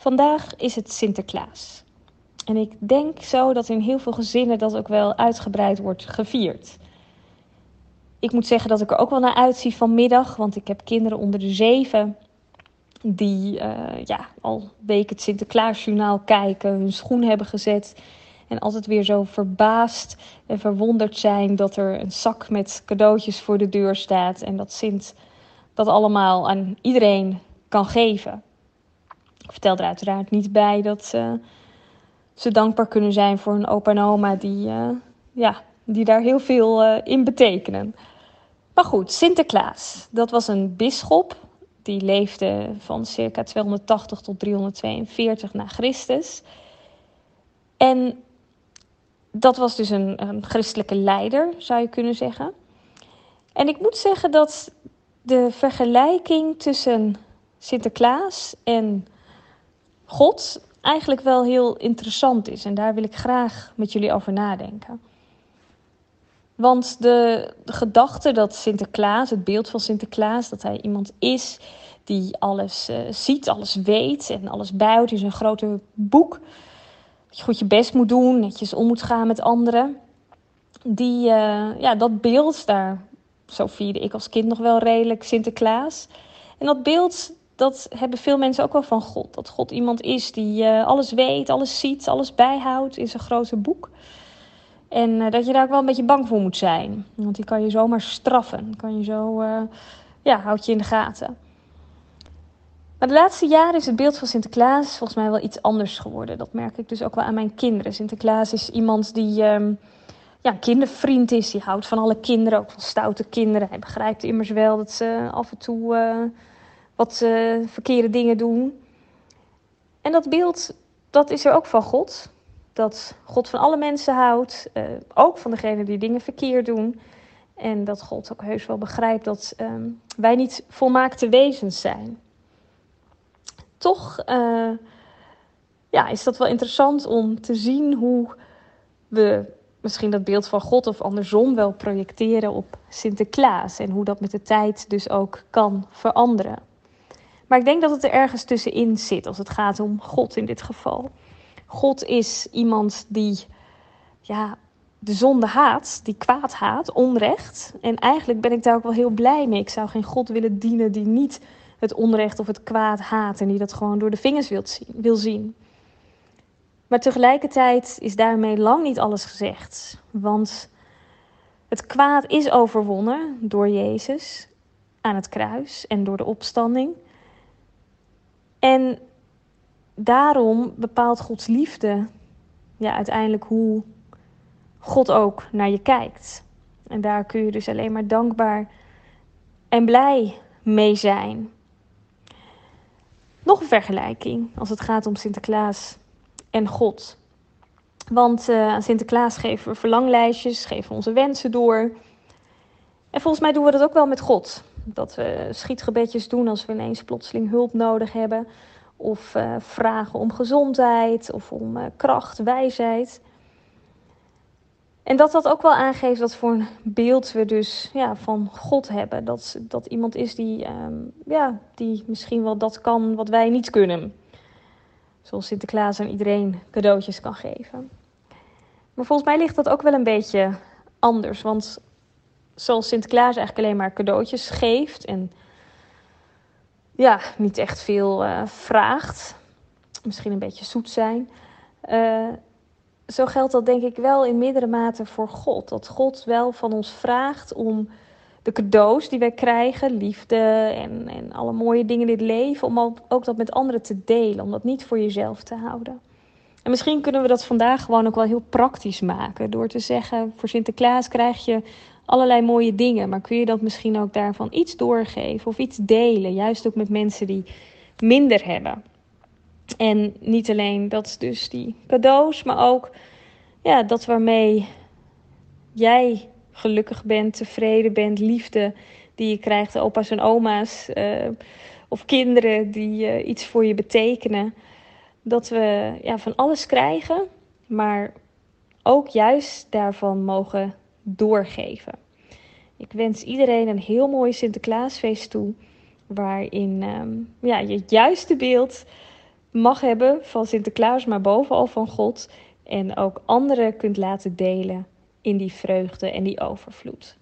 Vandaag is het Sinterklaas. En ik denk zo dat in heel veel gezinnen dat ook wel uitgebreid wordt gevierd. Ik moet zeggen dat ik er ook wel naar uitzie vanmiddag, want ik heb kinderen onder de zeven die uh, ja, al weken het Sinterklaasjournaal kijken, hun schoen hebben gezet en altijd weer zo verbaasd en verwonderd zijn dat er een zak met cadeautjes voor de deur staat en dat Sint dat allemaal aan iedereen kan geven. Vertel er uiteraard niet bij dat ze dankbaar kunnen zijn voor een opa en oma die, uh, ja, die daar heel veel uh, in betekenen. Maar goed, Sinterklaas, dat was een bisschop. Die leefde van circa 280 tot 342 na Christus. En dat was dus een, een christelijke leider, zou je kunnen zeggen. En ik moet zeggen dat de vergelijking tussen Sinterklaas en God eigenlijk wel heel interessant is. En daar wil ik graag met jullie over nadenken. Want de, gedachte dat Sinterklaas, het beeld van Sinterklaas, dat hij iemand is die alles uh, ziet, alles weet en alles bijhoudt in zijn grote boek. Dat je goed je best moet doen, netjes om moet gaan met anderen. Die, uh, ja, dat beeld, daar, zo vierde ik als kind nog wel redelijk Sinterklaas. En dat beeld, dat hebben veel mensen ook wel van God. Dat God iemand is die uh, alles weet, alles ziet, alles bijhoudt in zijn grote boek. En uh, dat je daar ook wel een beetje bang voor moet zijn. Want die kan je zomaar straffen. Kan je zo, uh, ja, houdt je in de gaten. Maar de laatste jaren is het beeld van Sinterklaas volgens mij wel iets anders geworden. Dat merk ik dus ook wel aan mijn kinderen. Sinterklaas is iemand die um, ja, kindervriend is. Die houdt van alle kinderen, ook van stoute kinderen. Hij begrijpt immers wel dat ze af en toe wat verkeerde dingen doen. En dat beeld, dat is er ook van God. Dat God van alle mensen houdt, uh, ook van degenen die dingen verkeerd doen. En dat God ook heus wel begrijpt dat um, wij niet volmaakte wezens zijn toch uh, ja, is dat wel interessant om te zien hoe we misschien dat beeld van God of andersom wel projecteren op Sinterklaas. En hoe dat met de tijd dus ook kan veranderen. Maar ik denk dat het er ergens tussenin zit als het gaat om God in dit geval. God is iemand die ja, de zonde haat, die kwaad haat, onrecht. En eigenlijk ben ik daar ook wel heel blij mee. Ik zou geen God willen dienen die niet het onrecht of het kwaad haat en die dat gewoon door de vingers wil zien, wil zien. Maar tegelijkertijd is daarmee lang niet alles gezegd. Want het kwaad is overwonnen door Jezus aan het kruis en door de opstanding. En daarom bepaalt Gods liefde ja, uiteindelijk hoe God ook naar je kijkt. En daar kun je dus alleen maar dankbaar en blij mee zijn. Nog een vergelijking als het gaat om Sinterklaas en God. Want uh, aan Sinterklaas geven we verlanglijstjes, geven we onze wensen door. En volgens mij doen we dat ook wel met God. Dat we schietgebedjes doen als we ineens plotseling hulp nodig hebben. Of uh, vragen om gezondheid of om uh, kracht, wijsheid. En dat dat ook wel aangeeft wat voor een beeld we dus ja, van God hebben. Dat, dat iemand is die, um, ja, die misschien wel dat kan wat wij niet kunnen. Zoals Sinterklaas aan iedereen cadeautjes kan geven. Maar volgens mij ligt dat ook wel een beetje anders. Want zoals Sinterklaas eigenlijk alleen maar cadeautjes geeft en ja, niet echt veel uh, vraagt. Misschien een beetje zoet zijn. Uh, zo geldt dat denk ik wel in meerdere mate voor God. Dat God wel van ons vraagt om de cadeaus die wij krijgen, liefde en, en alle mooie dingen in dit leven, om ook dat met anderen te delen, om dat niet voor jezelf te houden. En misschien kunnen we dat vandaag gewoon ook wel heel praktisch maken. Door te zeggen, voor Sinterklaas krijg je allerlei mooie dingen. Maar kun je dat misschien ook daarvan iets doorgeven of iets delen? Juist ook met mensen die minder hebben. En niet alleen dat dus die cadeaus, maar ook ja, dat waarmee jij gelukkig bent, tevreden bent, liefde die je krijgt, opa's en oma's uh, of kinderen die uh, iets voor je betekenen. Dat we ja, van alles krijgen, maar ook juist daarvan mogen doorgeven. Ik wens iedereen een heel mooi Sinterklaasfeest toe, waarin um, ja, je het juiste beeld mag hebben van Sinterklaas, maar bovenal van God. En ook anderen kunt laten delen in die vreugde en die overvloed.